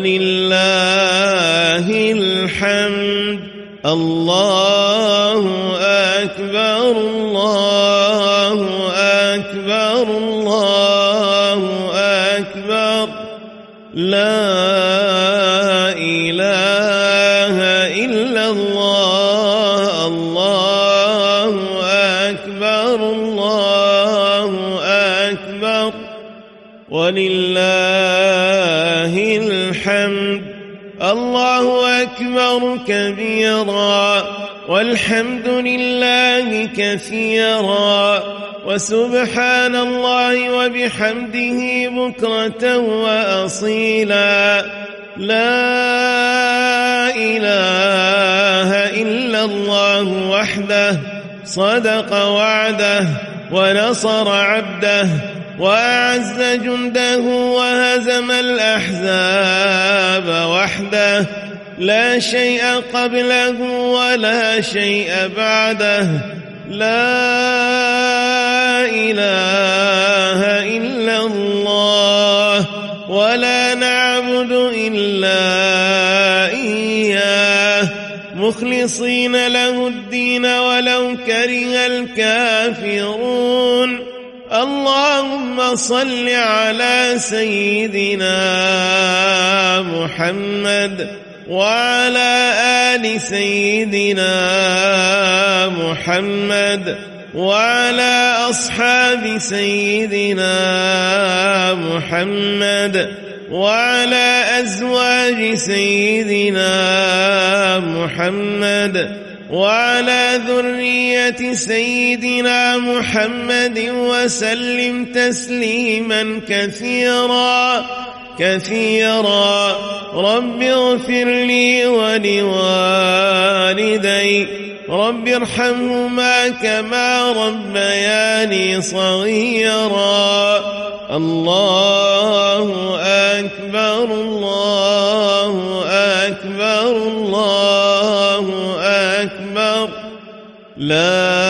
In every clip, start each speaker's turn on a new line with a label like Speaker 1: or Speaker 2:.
Speaker 1: ولله الحمد. الله أكبر الله أكبر أكبر كبيرا والحمد لله كثيرا. وسبحان الله وبحمده بكرة وأصيلا. لا إله إلا الله وحده صدق وعده ونصر عبده وأعز جنده وهزم الأحزاب وحده. لا شيء قبله ولا شيء بعده. لا إله إلا الله ولا نعبد إلا إياه. مخلصين له الدين ولو كره الكافرون. اللهم صل على سيدنا محمد. وعلى آل سيدنا محمد وعلى أصحاب سيدنا محمد وعلى أزواج سيدنا محمد وعلى ذرية سيدنا محمد وسلم تسليما كثيرا كثيرا. رب اغفر لي ولوالدي. رب ارحمهما كما ربياني صغيرا. الله أكبر الله أكبر الله أكبر. لا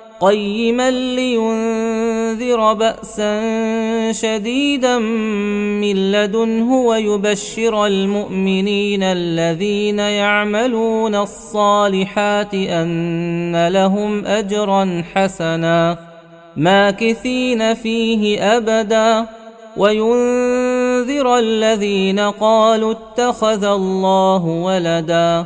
Speaker 2: قيما لينذر بأسا شديدا من لدنه ويبشر المؤمنين الذين يعملون الصالحات أن لهم أجرا حسنا ماكثين فيه أبدا وينذر الذين قالوا اتخذ الله ولدا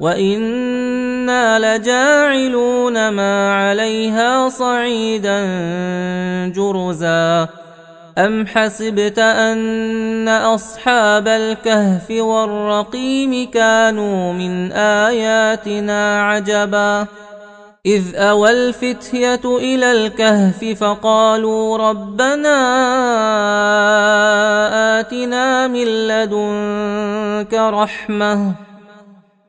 Speaker 2: وأنا لجاعلون ما عليها صعيدا جرزا ام حسبت ان اصحاب الكهف والرقيم كانوا من اياتنا عجبا اذ اوى الفتيه إلى الكهف فقالوا ربنا اتنا من لدنك رحمه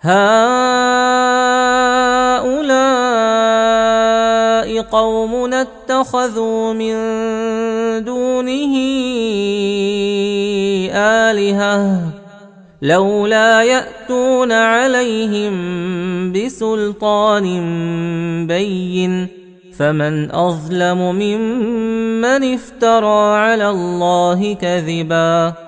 Speaker 2: هؤلاء قومنا اتخذوا من دونه الهه لولا ياتون عليهم بسلطان بين فمن اظلم ممن افترى على الله كذبا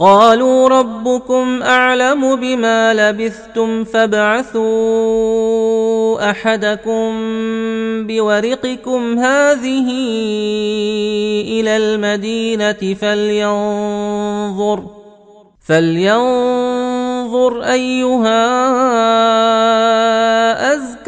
Speaker 2: قالوا ربكم أعلم بما لبثتم فابعثوا أحدكم بورقكم هذه إلى المدينة فلينظر فلينظر أيها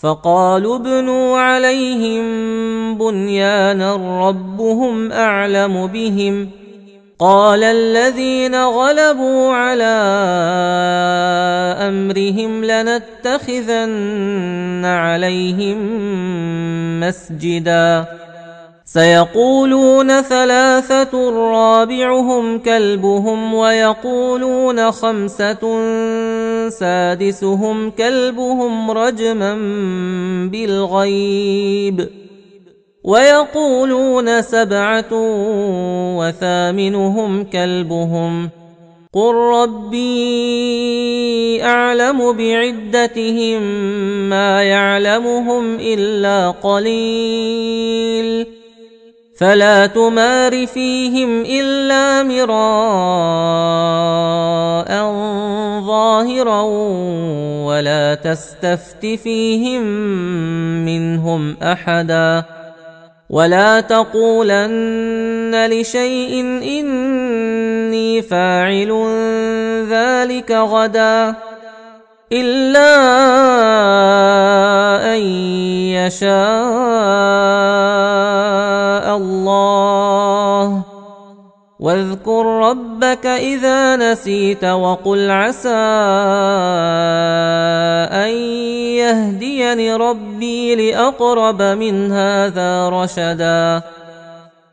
Speaker 2: فقالوا ابنوا عليهم بنيانا ربهم أعلم بهم. قال الذين غلبوا على أمرهم لنتخذن عليهم مسجدا. سيقولون ثلاثة رابعهم كلبهم ويقولون خمسة سادسهم كلبهم رجما بالغيب ويقولون سبعة وثامنهم كلبهم قل ربي أعلم بعدتهم ما يعلمهم إلا قليل فلا تمار فيهم إلا مراء ظاهرا ولا تستفت فيهم منهم أحدا ولا تقولن لشيء إني فاعل ذلك غدا إلا أن يشاء الله. واذكر ربك إذا نسيت وقل عسى أن يهديني ربي لأقرب من هذا رشدا.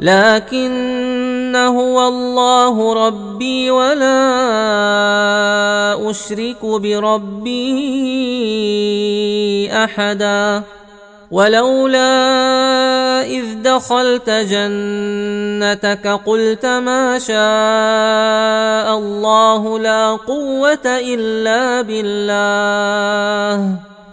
Speaker 2: لكن هو الله ربي ولا أشرك بربي أحدا. ولولا إذ دخلت جنتك قلت ما شاء الله لا قوة إلا بالله.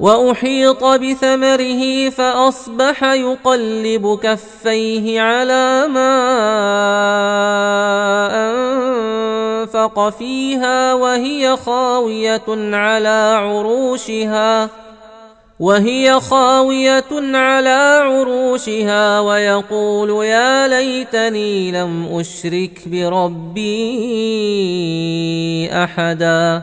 Speaker 2: وأحيط بثمره فأصبح يقلب كفيه على ما أنفق فيها وهي خاوية على عروشها وهي خاوية على عروشها ويقول يا ليتني لم أشرك بربي أحدا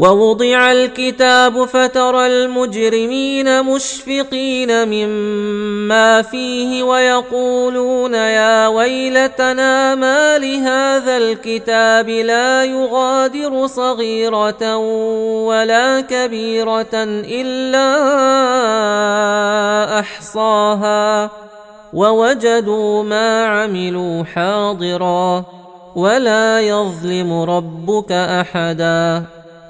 Speaker 2: ووضع الكتاب فترى المجرمين مشفقين مما فيه ويقولون يا ويلتنا ما لهذا الكتاب لا يغادر صغيرة ولا كبيرة إلا أحصاها ووجدوا ما عملوا حاضرا ولا يظلم ربك أحدا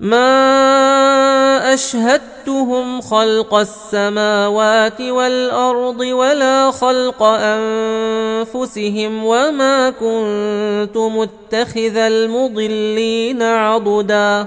Speaker 2: ما اشهدتهم خلق السماوات والارض ولا خلق انفسهم وما كنت متخذ المضلين عضدا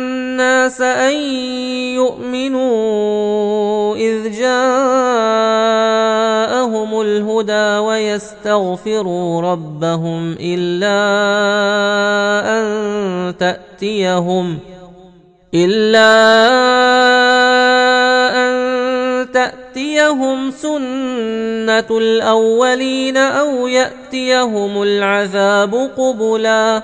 Speaker 2: أن يؤمنوا إذ جاءهم الهدى ويستغفروا ربهم إلا أن تأتيهم إلا أن تأتيهم سنة الأولين أو يأتيهم العذاب قبلا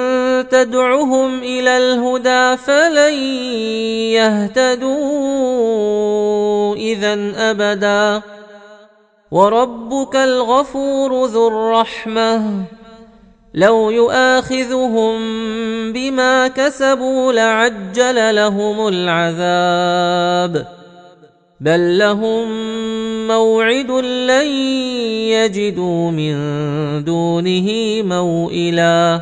Speaker 2: تدعهم إلى الهدى فلن يهتدوا اذا أبدا. وربك الغفور ذو الرحمة. لو يؤاخذهم بما كسبوا لعجل لهم العذاب. بل لهم موعد لن يجدوا من دونه موئلا.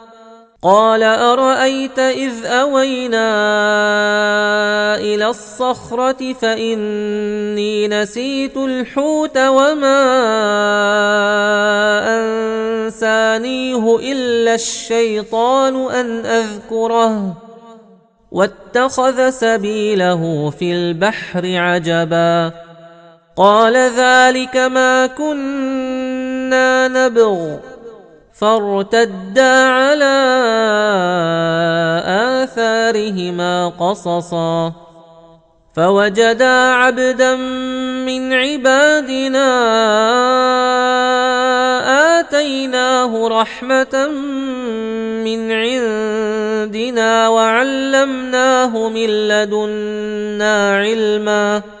Speaker 2: قال أرأيت إذ أوينا إلى الصخرة فإني نسيت الحوت وما أنسانيه إلا الشيطان أن أذكره واتخذ سبيله في البحر عجبا قال ذلك ما كنا نبغ فارتدا على آثارهما قصصا. فوجدا عبدا من عبادنا آتيناه رحمة من عندنا وعلمناه من لدنا علما.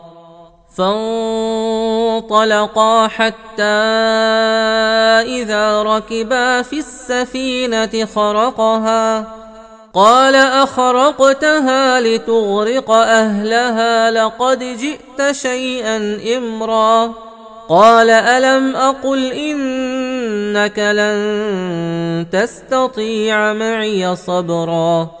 Speaker 2: فانطلقا حتى إذا ركبا في السفينة خرقها. قال أخرقتها لتغرق أهلها لقد جئت شيئا إمرا. قال ألم أقل إنك لن تستطيع معي صبرا.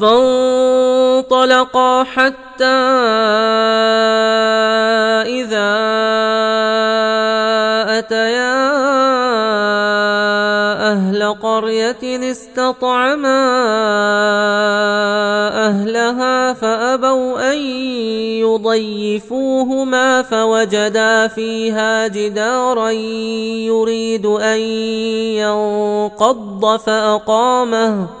Speaker 2: فانطلقا حتى إذا أتيا أهل قرية استطعما أهلها فأبوا أن يضيفوهما فوجدا فيها جدارا يريد أن ينقض فأقامه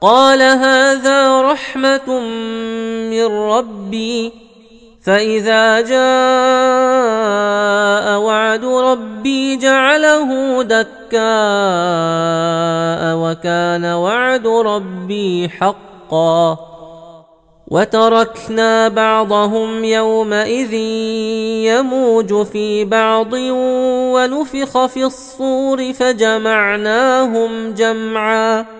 Speaker 2: قال هذا رحمة من ربي فإذا جاء وعد ربي جعله دكاء وكان وعد ربي حقا. وتركنا بعضهم يومئذ يموج في بعض ونفخ في الصور فجمعناهم جمعا.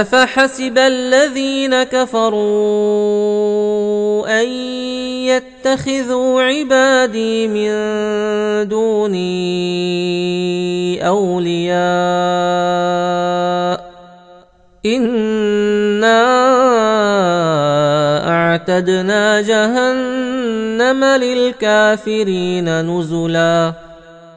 Speaker 2: افحسب الذين كفروا ان يتخذوا عبادي من دوني اولياء انا اعتدنا جهنم للكافرين نزلا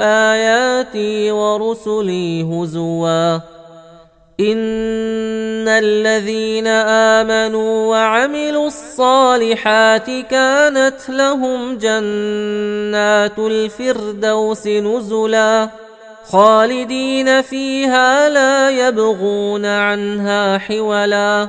Speaker 2: آياتي ورسلي هزوا. إن الذين آمنوا وعملوا الصالحات كانت لهم جنات الفردوس نزلا. خالدين فيها لا يبغون عنها حولا.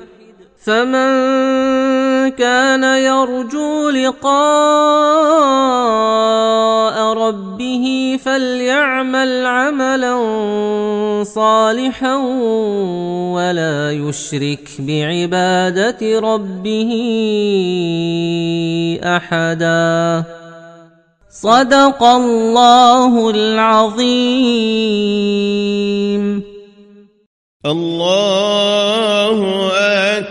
Speaker 2: فمن كان يرجو لقاء ربه فليعمل عملا صالحا ولا يشرك بعبادة ربه أحدا. صدق الله العظيم.
Speaker 1: الله أكبر.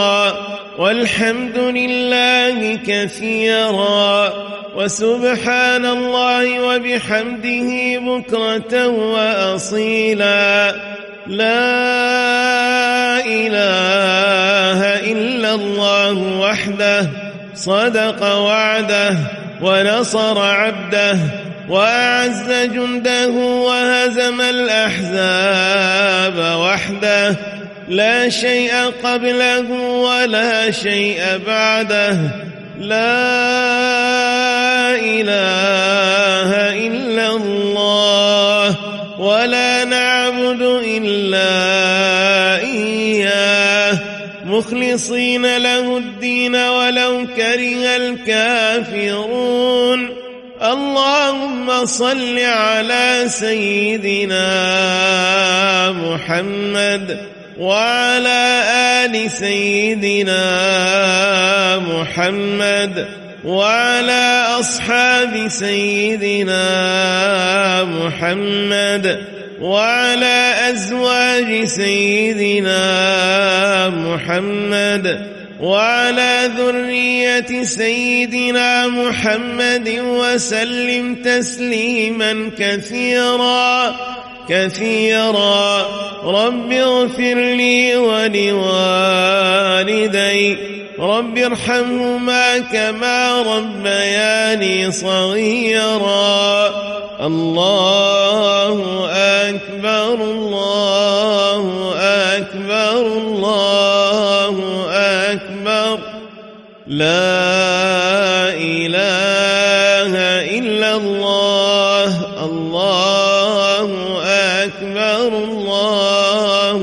Speaker 1: والحمد لله كثيرا وسبحان الله وبحمده بكرة وأصيلا. لا إله إلا الله وحده صدق وعده ونصر عبده وأعز جنده وهزم الأحزاب وحده. لا شيء قبله ولا شيء بعده. لا إله إلا الله ولا نعبد إلا إياه. مخلصين له الدين ولو كره الكافرون. اللهم صل على سيدنا محمد. وعلى آل سيدنا محمد وعلى أصحاب سيدنا محمد وعلى أزواج سيدنا محمد وعلى ذرية سيدنا محمد وسلم تسليما كثيرا كثيرا. رب اغفر لي ولوالدي. رب ارحمهما كما ربياني صغيرا. الله أكبر الله أكبر الله أكبر. لا الله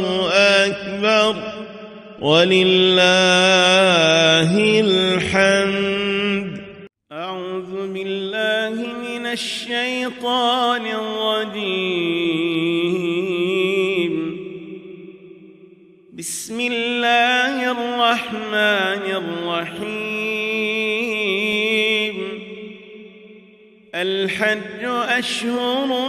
Speaker 1: أكبر ولله الحمد. أعوذ بالله من الشيطان الرجيم. بسم الله الرحمن الرحيم. الحج أشهر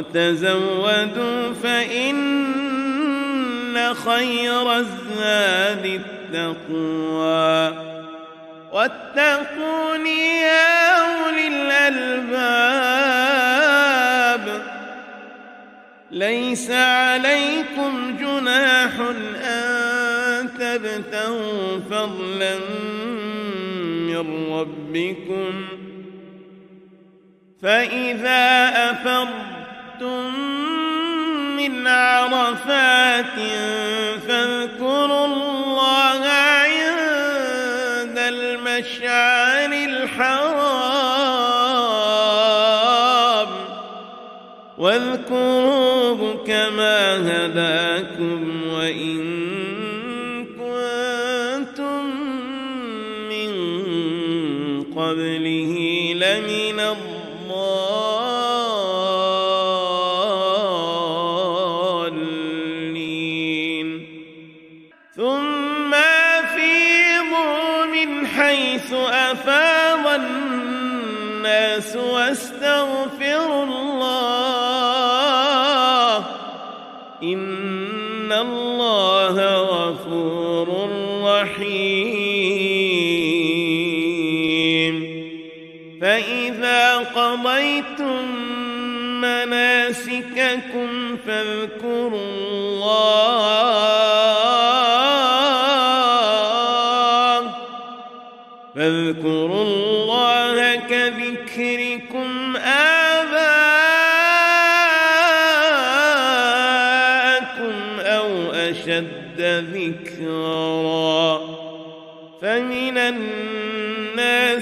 Speaker 1: وتزودوا فإن خير الزاد التقوى. واتقون يا أولي الألباب. ليس عليكم جناح أن تبتغوا فضلا من ربكم. فإذا أفضتم من عرفات فاذكروا الله عند المشعر الحرام واذكروه كما هداكم وإن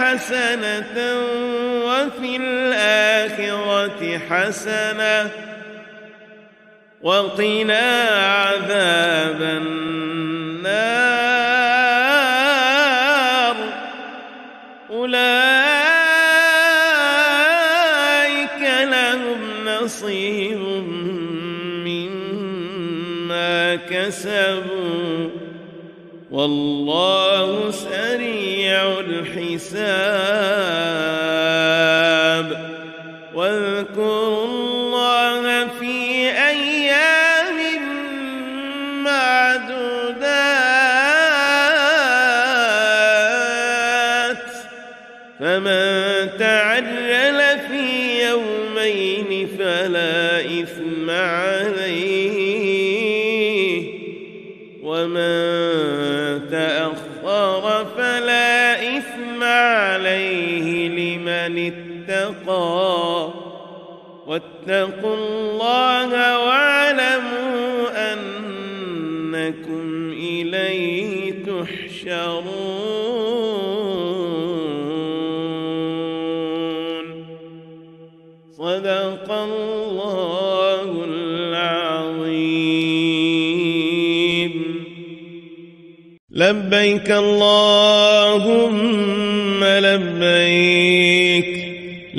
Speaker 1: حسنة وفي الآخرة حسنة وقنا عذاب النار. أولئك لهم نصيب مما كسبوا. والله الحساب.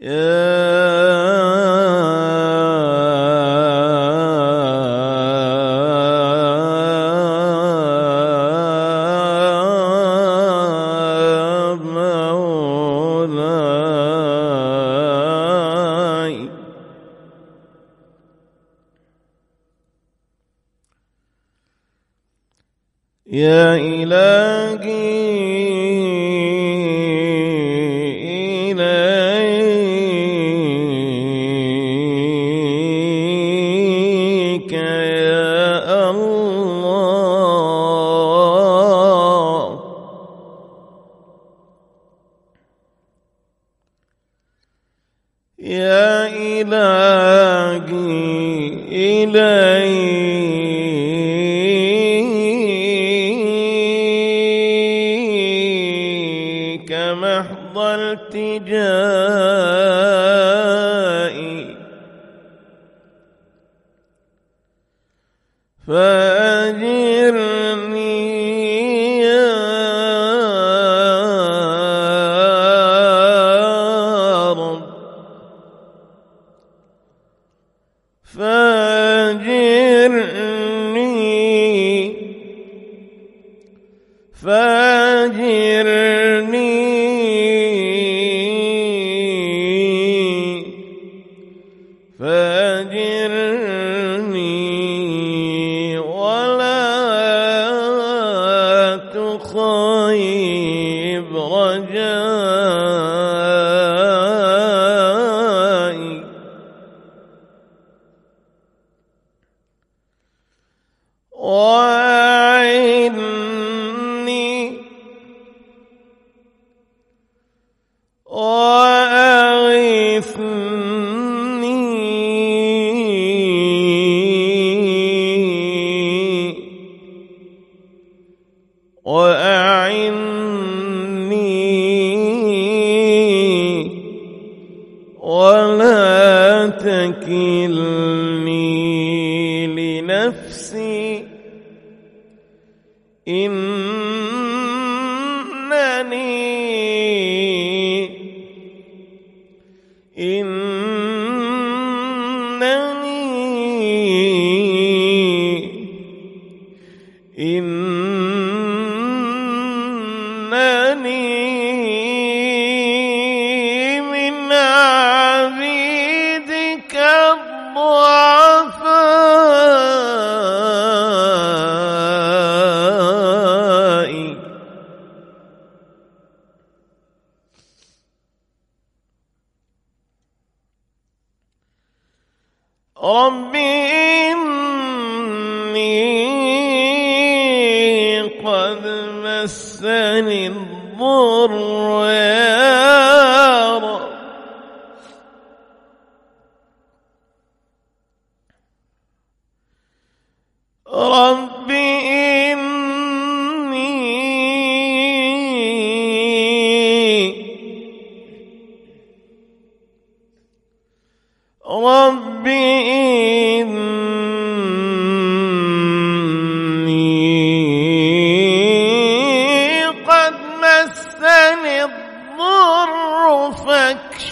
Speaker 1: يا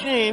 Speaker 1: في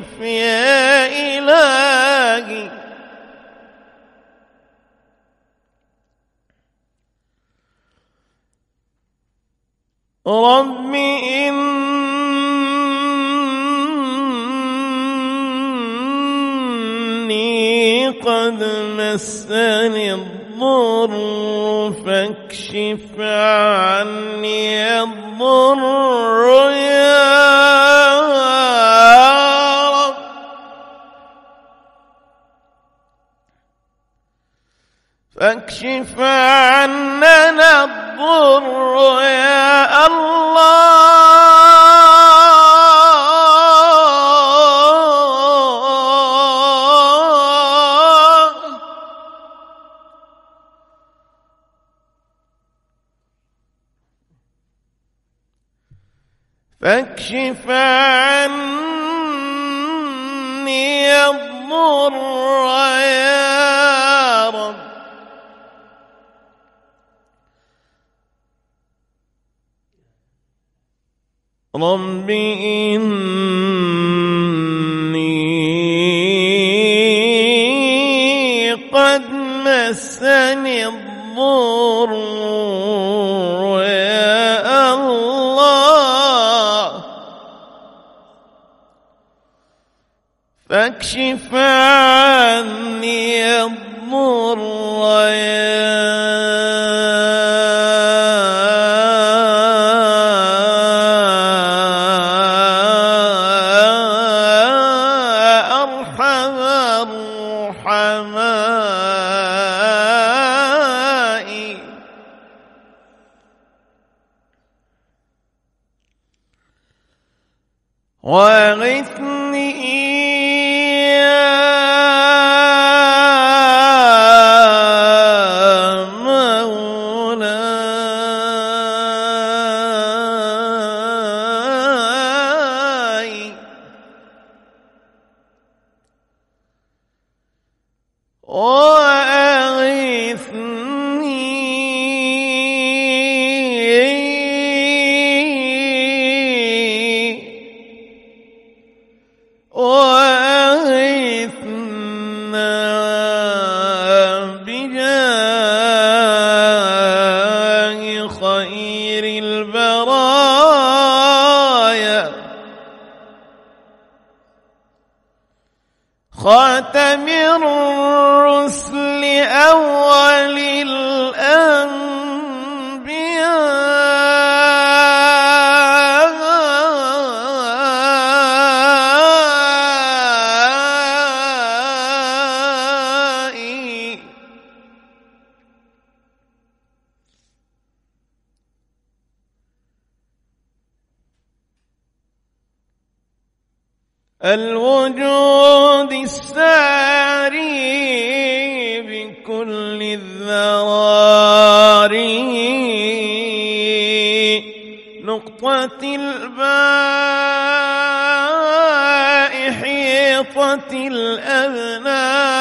Speaker 1: حيطة الأبناء.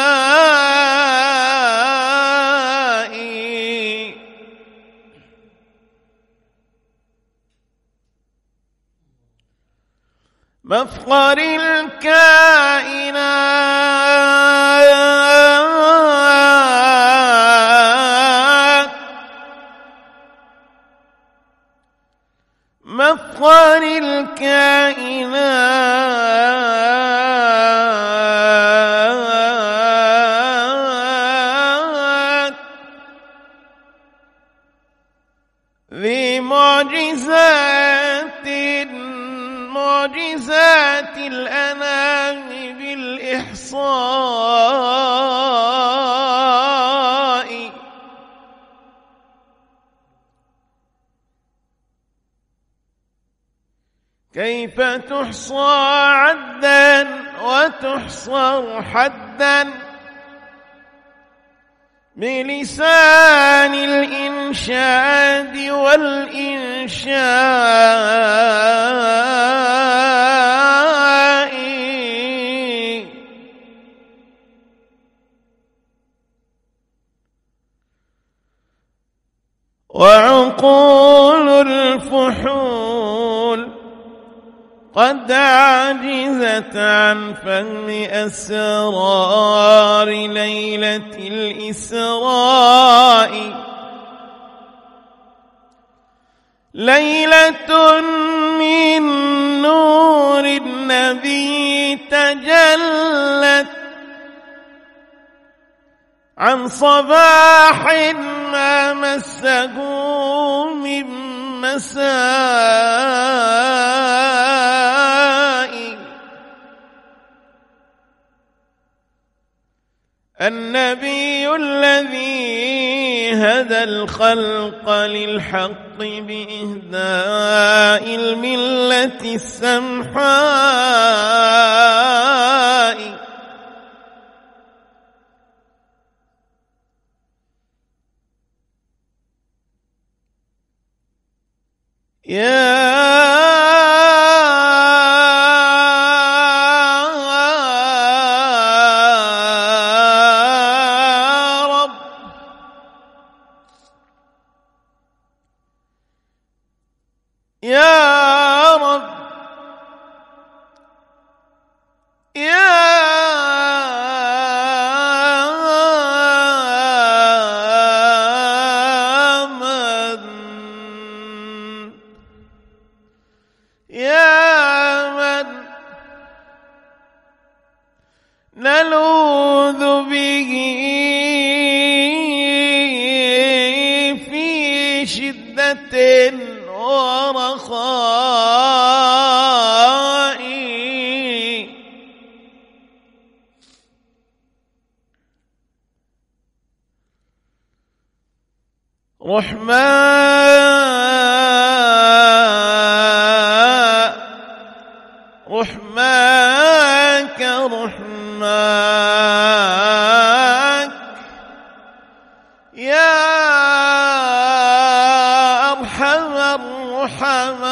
Speaker 1: مفخر الكائنات. مفخر الكائنات. الأنام بالإحصاء. كيف تحصى عدا وتحصر حدا بلسان الإنشاد والإنشاء. وعقول الفحول قد عجزت عن فهم أسرار ليلة الإسراء. ليلة من نور النبي تجلت عن صباح ما مسه من مساء. النبي الذي هدى الخلق للحق بإهداء الملة السمحاء. يا أرحم الرحماء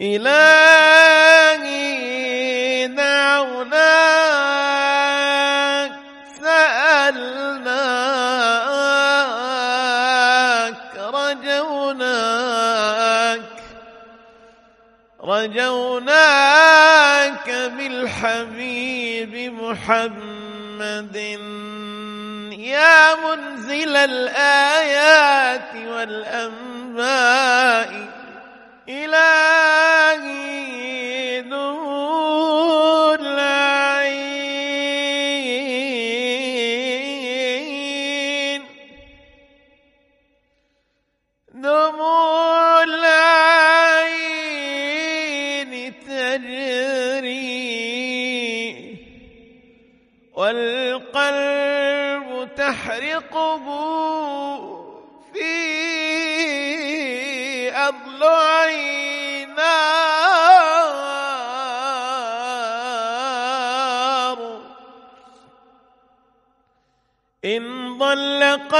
Speaker 1: إلهي دعوناك سألناك رجوناك رجوناك بالحبيب محمد. يا منزل الآيات والأنباء إِلَى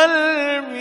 Speaker 1: al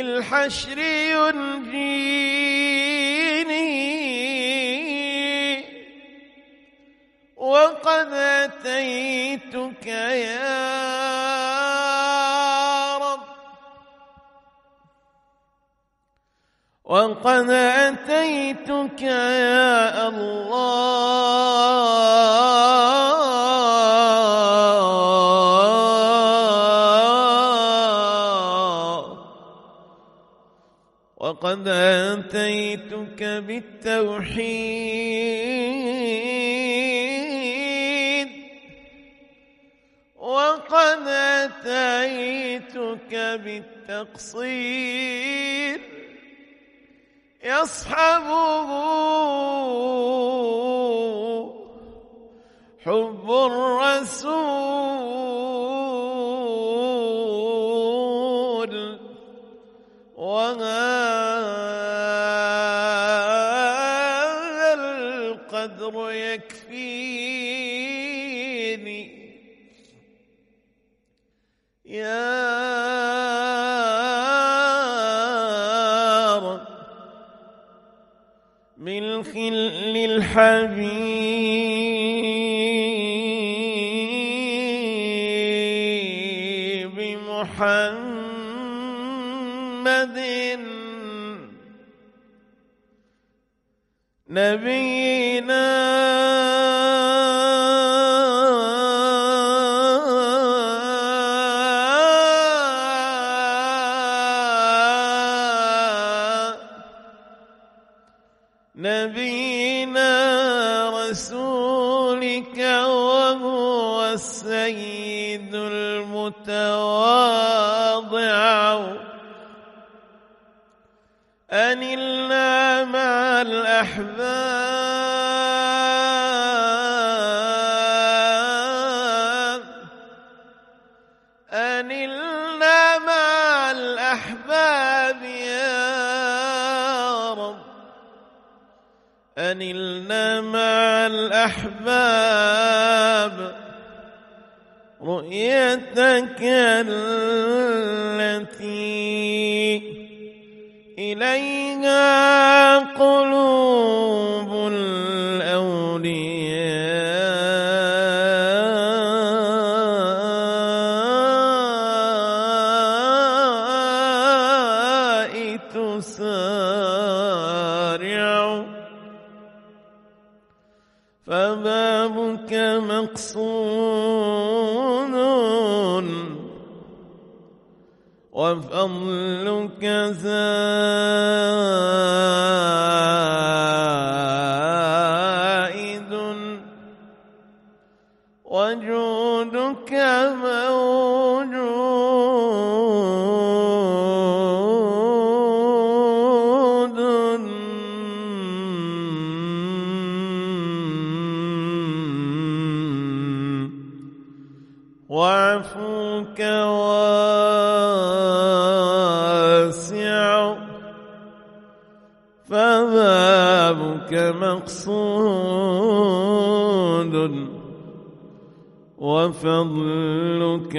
Speaker 1: الحشر ينجيني. وقد أتيتك يا رب. وقد أتيتك يا الله. وقد أتيتك بالتوحيد وقد أتيتك بالتقصير يصحبه حب الرسول وهذا القدر يكفيني يا رب من خل الحبيب نبينا أنلنا مع الأحباب. رؤيتك التي إليها قلوب وفضلك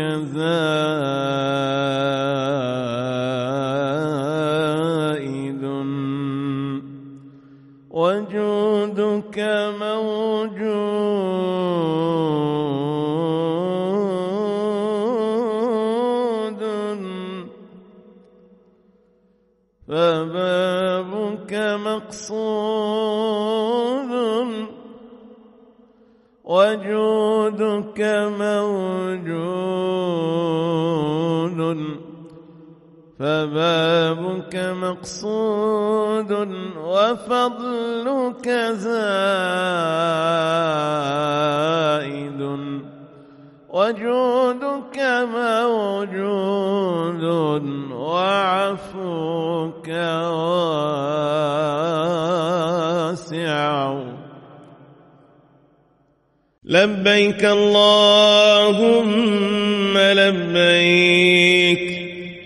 Speaker 1: فبابك مقصود وفضلك زائد وجودك موجود وعفوك واسع. لبيك اللهم لبيك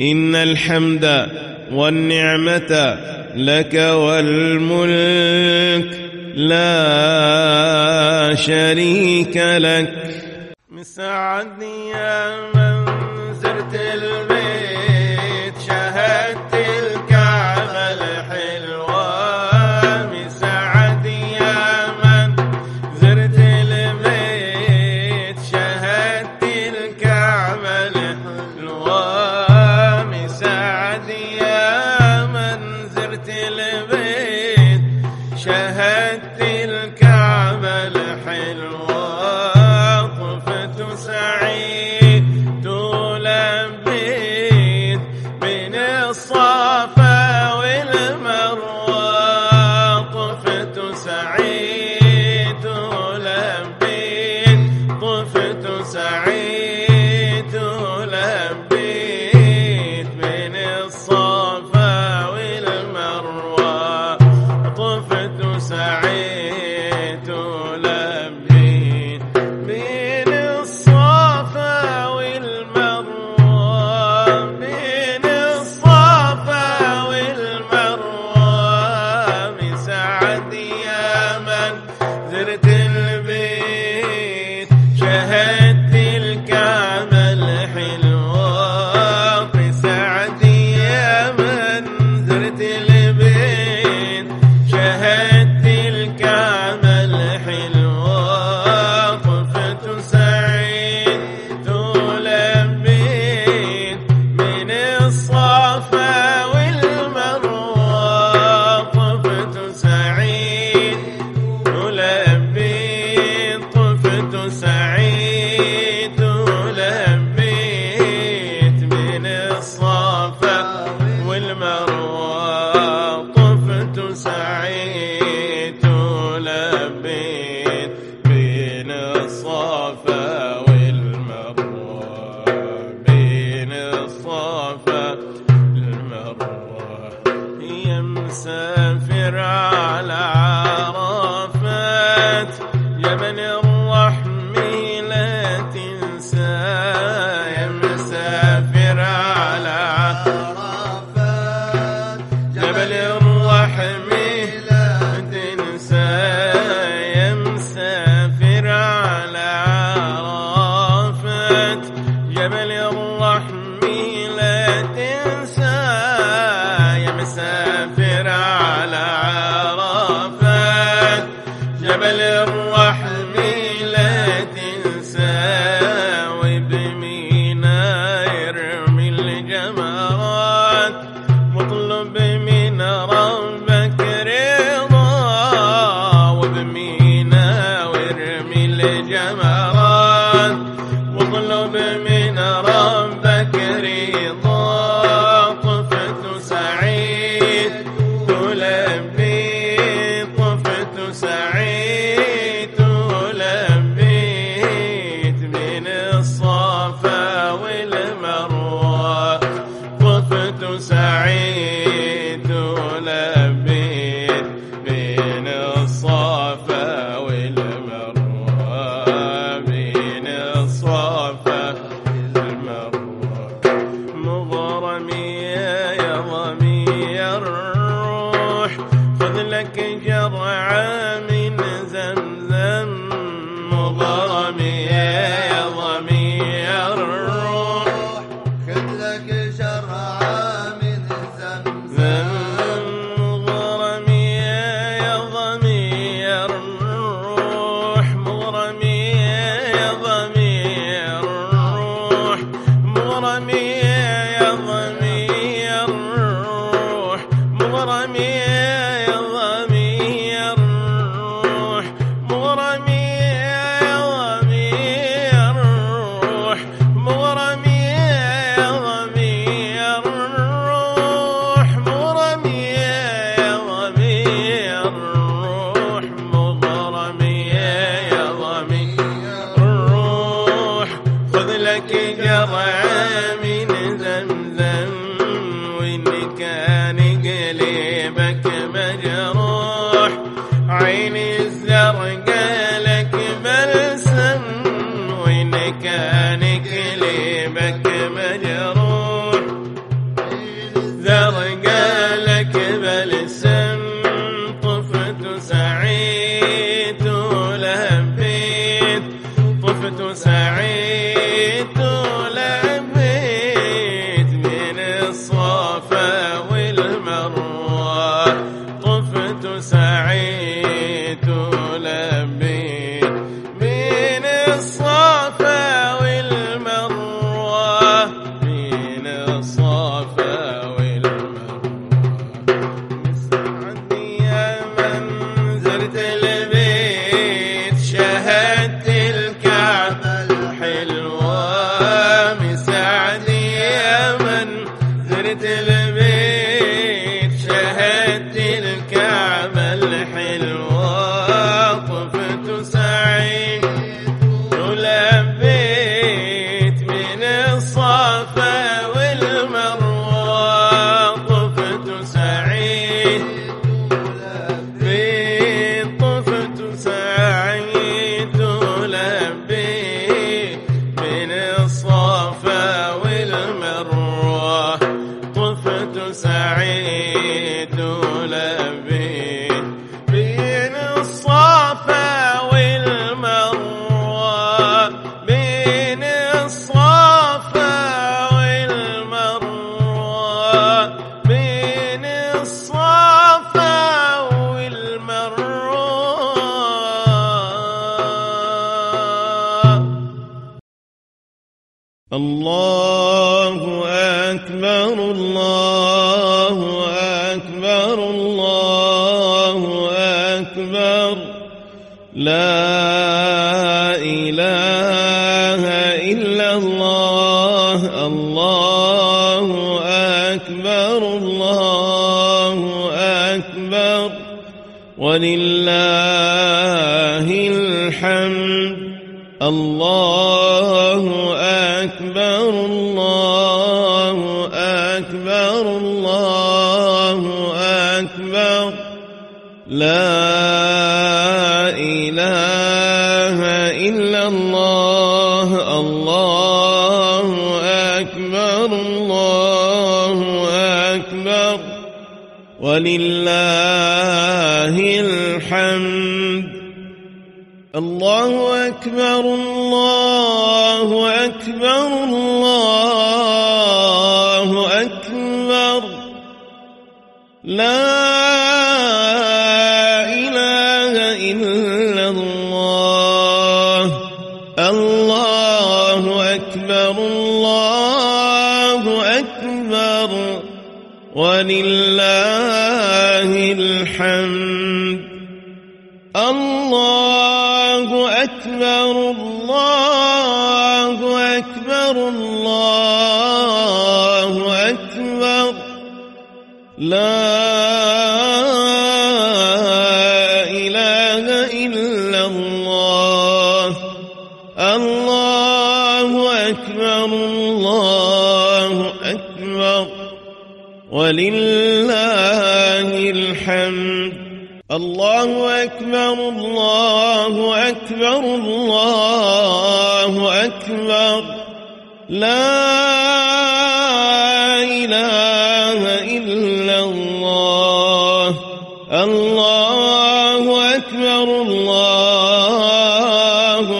Speaker 3: إن الحمد والنعمة لك والملك لا شريك لك.
Speaker 1: مساعد يا من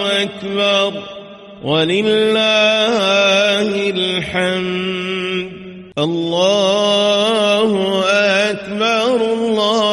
Speaker 1: أكبر ولله الحمد. الله أكبر الله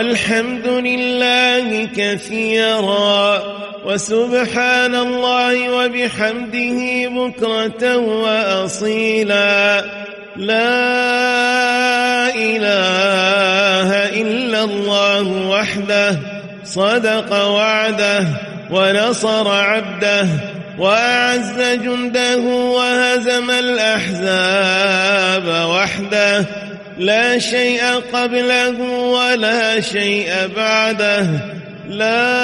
Speaker 1: والحمد لله كثيرا وسبحان الله وبحمده بكرة وأصيلا. لا إله إلا الله وحده صدق وعده ونصر عبده وأعز جنده وهزم الأحزاب وحده. لا شيء قبله ولا شيء بعده. لا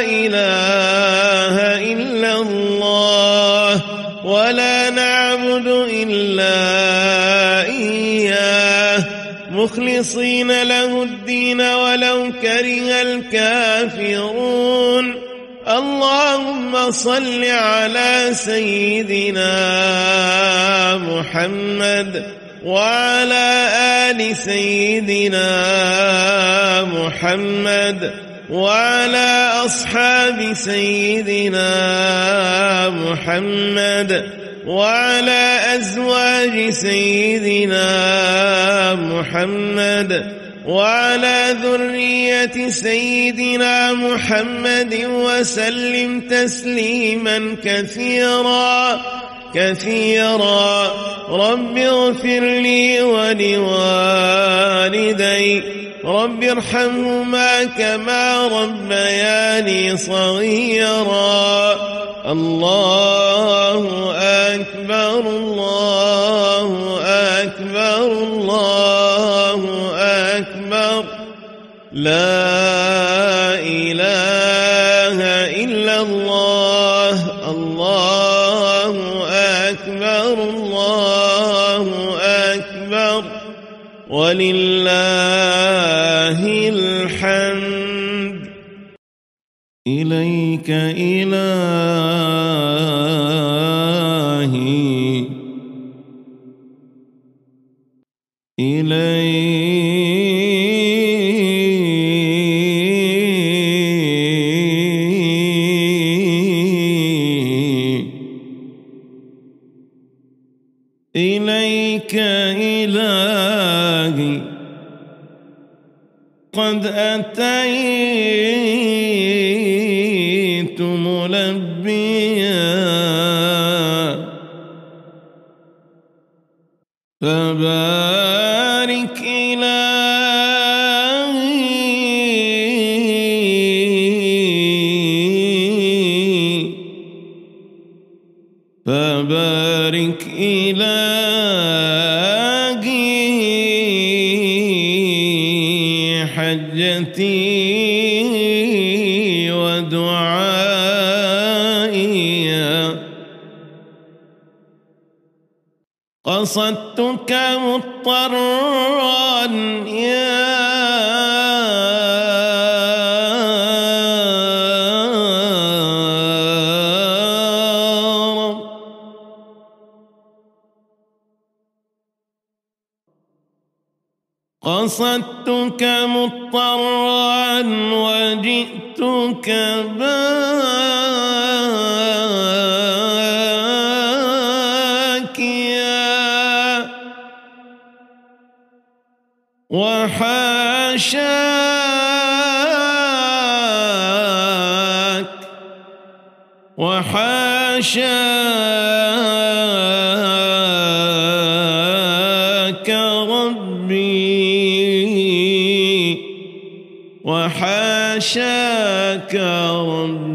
Speaker 1: إله إلا الله ولا نعبد إلا إياه. مخلصين له الدين ولو كره الكافرون. اللهم صل على سيدنا محمد. وعلى آل سيدنا محمد وعلى أصحاب سيدنا محمد وعلى أزواج سيدنا محمد وعلى ذرية سيدنا محمد وسلم تسليما كثيرا كثيرا. رب اغفر لي ولوالدي. رب ارحمهما كما ربياني صغيرا. الله أكبر الله أكبر الله أكبر. لا ولله الحمد. إليك إلهي. إليك قد أتيت قصدتك مضطرا يا رب. قصدتك مضطرا وجئتك باكيا وحاشاك ربي وحاشاك ربي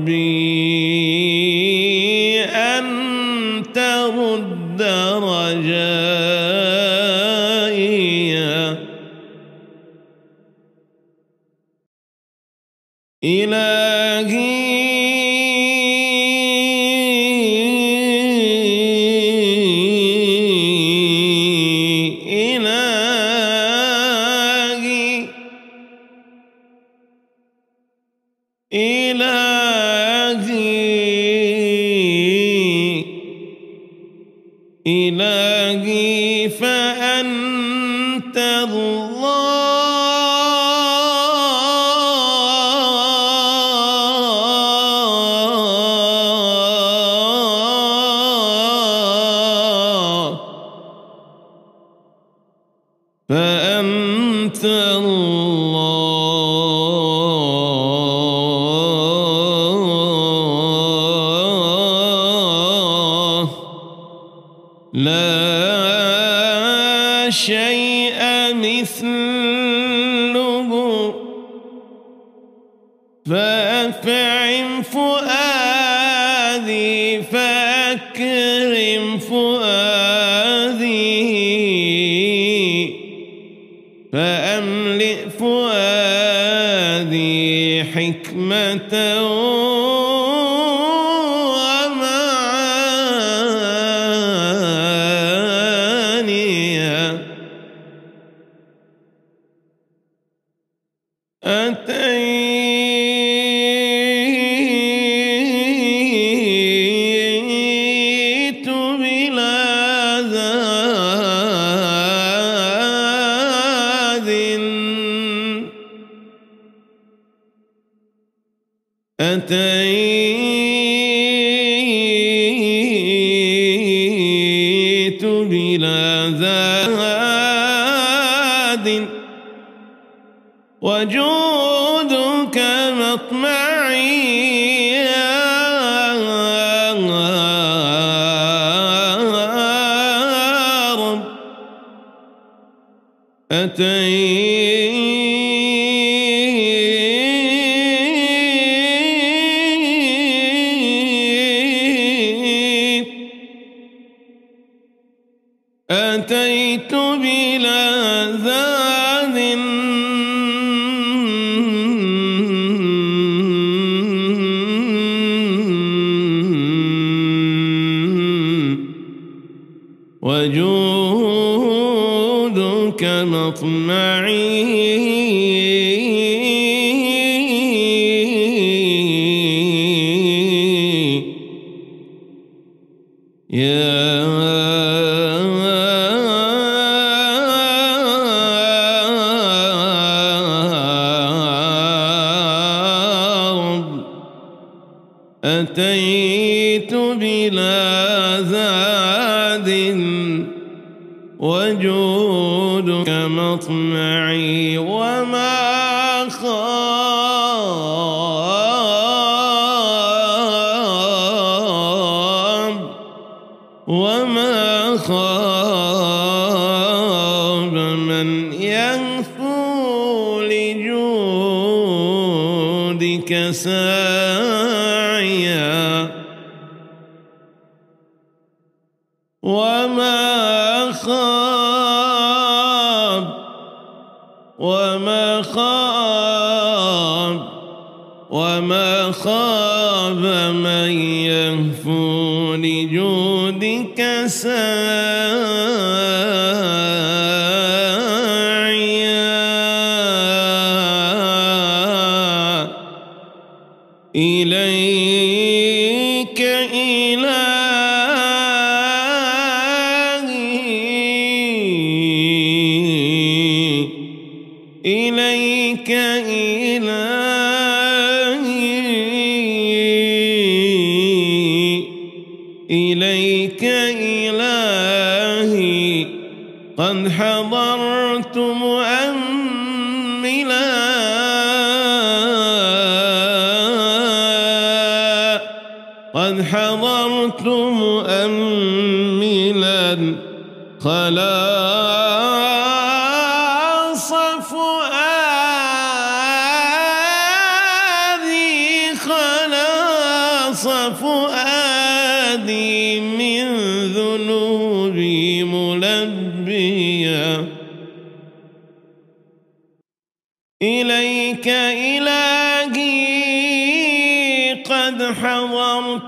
Speaker 1: أتيت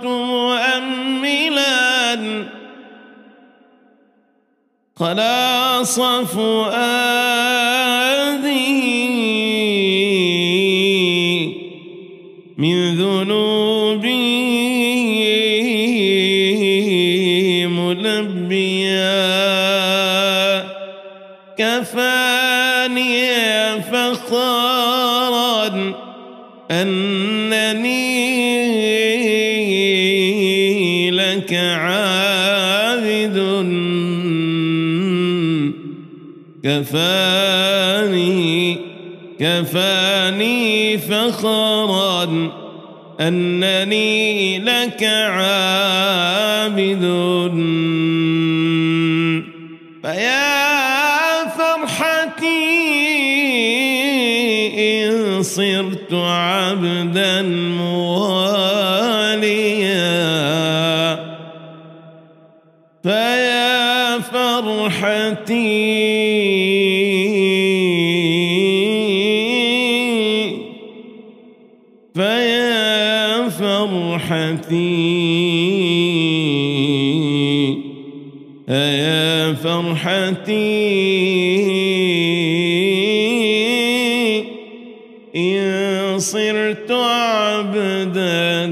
Speaker 1: متأملا. خلاص فؤادي كفاني كفاني فخرا. أنني لك عابد. فيا فرحتي إن صرت عبدا مواليا. فيا فرحتي راحتي إن صرت عبداً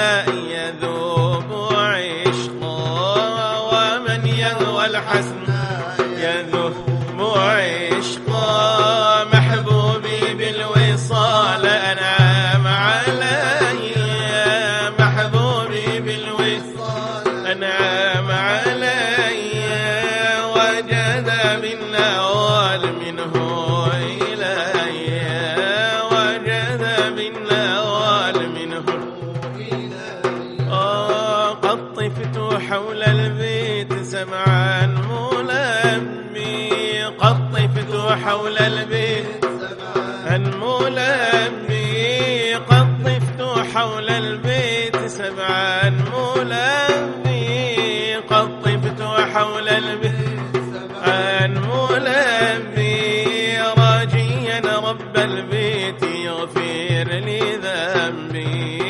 Speaker 1: that سبعا ملبي قد طفت حول البيت. سبعا ملبي راجيا رب البيت يغفر لي ذنبي.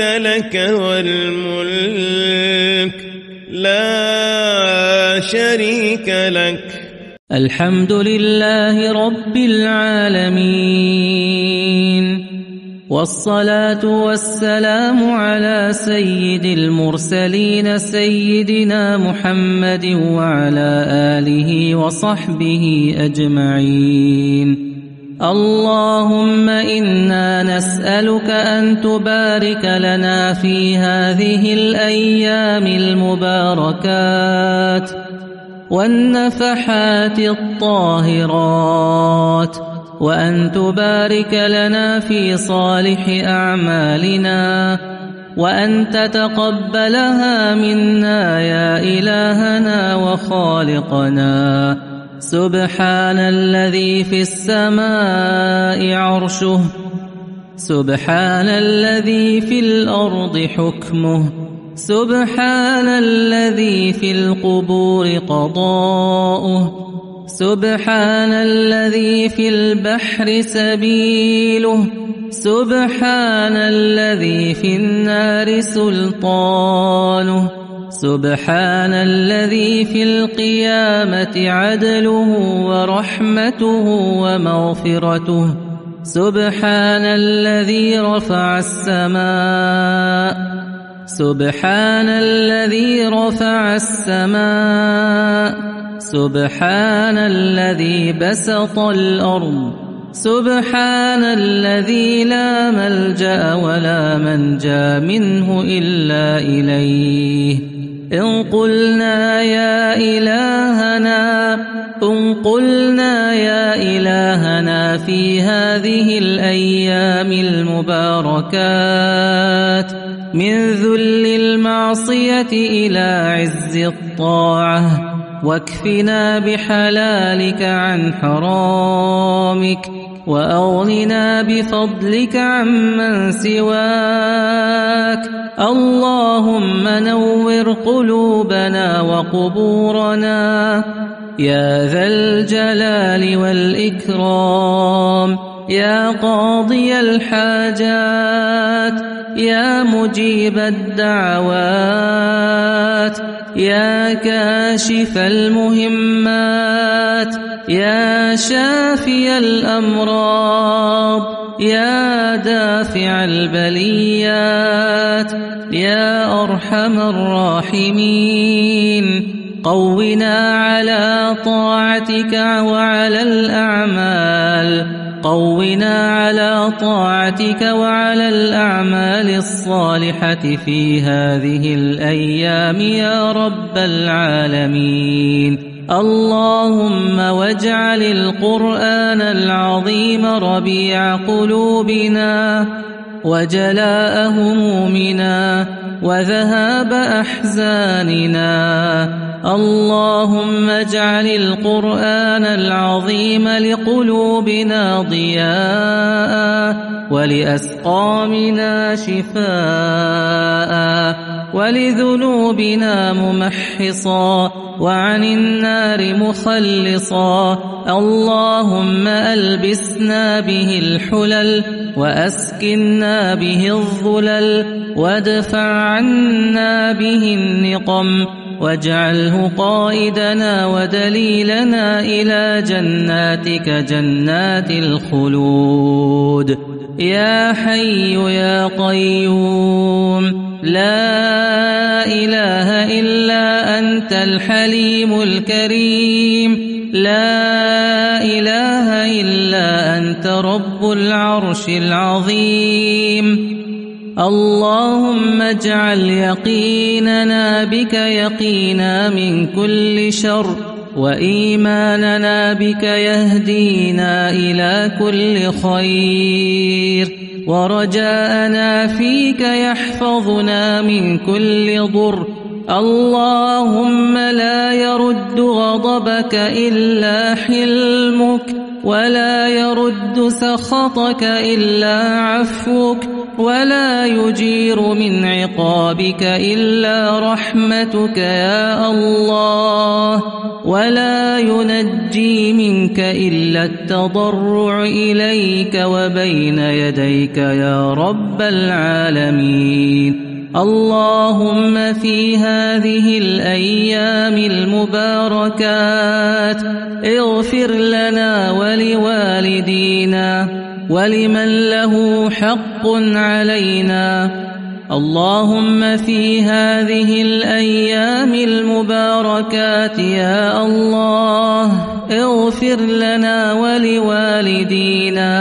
Speaker 1: لك والملك لا شريك لك. الحمد
Speaker 2: لله رب العالمين والصلاة والسلام على سيد المرسلين سيدنا محمد وعلى آله وصحبه أجمعين. اللهم إنا نسألك أن تبارك لنا في هذه الأيام المباركات والنفحات الطاهرات وأن تبارك لنا في صالح أعمالنا وأن تتقبلها منا يا إلهنا وخالقنا سبحان الذي في السماء عرشه. سبحان الذي في الأرض حكمه. سبحان الذي في القبور قضاؤه. سبحان الذي في البحر سبيله. سبحان الذي في النار سلطانه. سبحان الذي في القيامة عدله ورحمته ومغفرته. سبحان الذي رفع السماء. سبحان الذي رفع السماء. سبحان الذي بسط الأرض. سبحان الذي لا ملجأ ولا منجأ منه إلا إليه. إن قلنا يا إلهنا إن قلنا يا إلهنا في هذه الأيام المباركات من ذل المعصية إلى عز الطاعة واكفنا بحلالك عن حرامك وأغننا بفضلك عمن سواك. اللهم نور قلوبنا وقبورنا يا ذا الجلال والإكرام يا قاضي الحاجات يا مجيب الدعوات يا كاشف المهمات يا شافي الأمراض يا دافع البليات يا أرحم الراحمين. قونا على طاعتك وعلى الأعمال. قونا على طاعتك وعلى الأعمال الصالحة في هذه الأيام يا رب العالمين. اللهم واجعل القرآن العظيم ربيع قلوبنا. وجلاء همومنا وذهاب أحزاننا. اللهم اجعل القرآن العظيم لقلوبنا ضياء. ولأسقامنا شفاء ولذنوبنا ممحصا وعن النار مخلصا اللهم ألبسنا به الحلل وأسكنا به الظلل وادفع عنا به النقم واجعله قائدنا ودليلنا إلى جناتك جنات الخلود يا حي يا قيوم لا إله إلا أنت الحليم الكريم لا إله إلا أنت رب العرش العظيم. اللهم اجعل يقيننا بك يقينا من كل شر. وإيماننا بك يهدينا إلى كل خير ورجاءنا فيك يحفظنا من كل ضر اللهم لا يرد غضبك إلا حلمك ولا يرد سخطك إلا عفوك ولا يجير من عقابك إلا رحمتك يا الله ولا ينجي منك إلا التضرع إليك وبين يديك يا رب العالمين اللهم في هذه الأيام المباركات اغفر لنا ولوالدينا ولمن له حق علينا. اللهم في هذه الأيام المباركات يا الله اغفر لنا ولوالدينا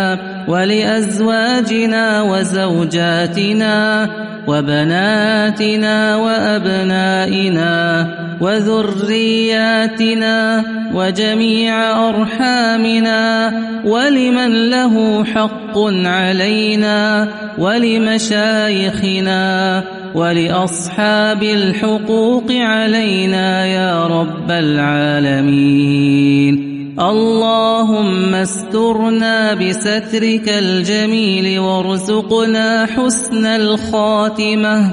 Speaker 2: ولأزواجنا وزوجاتنا وبناتنا وأبنائنا وذرياتنا وجميع أرحامنا ولمن له حق علينا ولمشايخنا ولأصحاب الحقوق علينا يا رب العالمين اللهم استرنا بسترك الجميل وارزقنا حسن الخاتمة.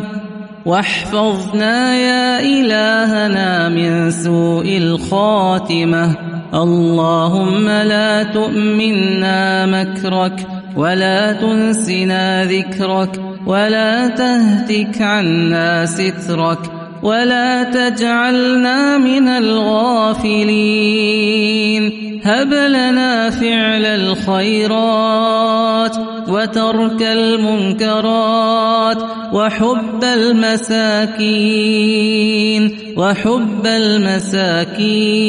Speaker 2: واحفظنا يا إلهنا من سوء الخاتمة. اللهم لا تؤمنا مكرك ولا تنسنا ذكرك ولا تهتك عنا سترك. ولا تجعلنا من الغافلين. هب لنا فعل الخيرات وترك المنكرات وحب المساكين وحب المساكين.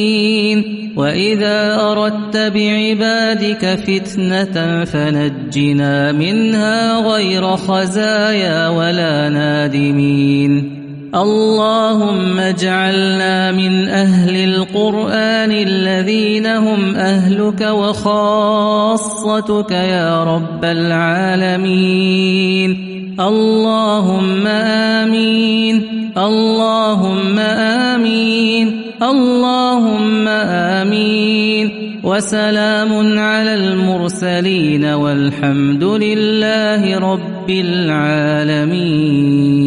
Speaker 2: وإذا أردت بعبادك فتنة فنجنا منها غير خزايا ولا نادمين. اللهم اجعلنا من أهل القرآن الذين هم أهلك وخاصتك يا رب العالمين. اللهم آمين. اللهم آمين. اللهم آمين. وسلام على المرسلين والحمد لله رب العالمين.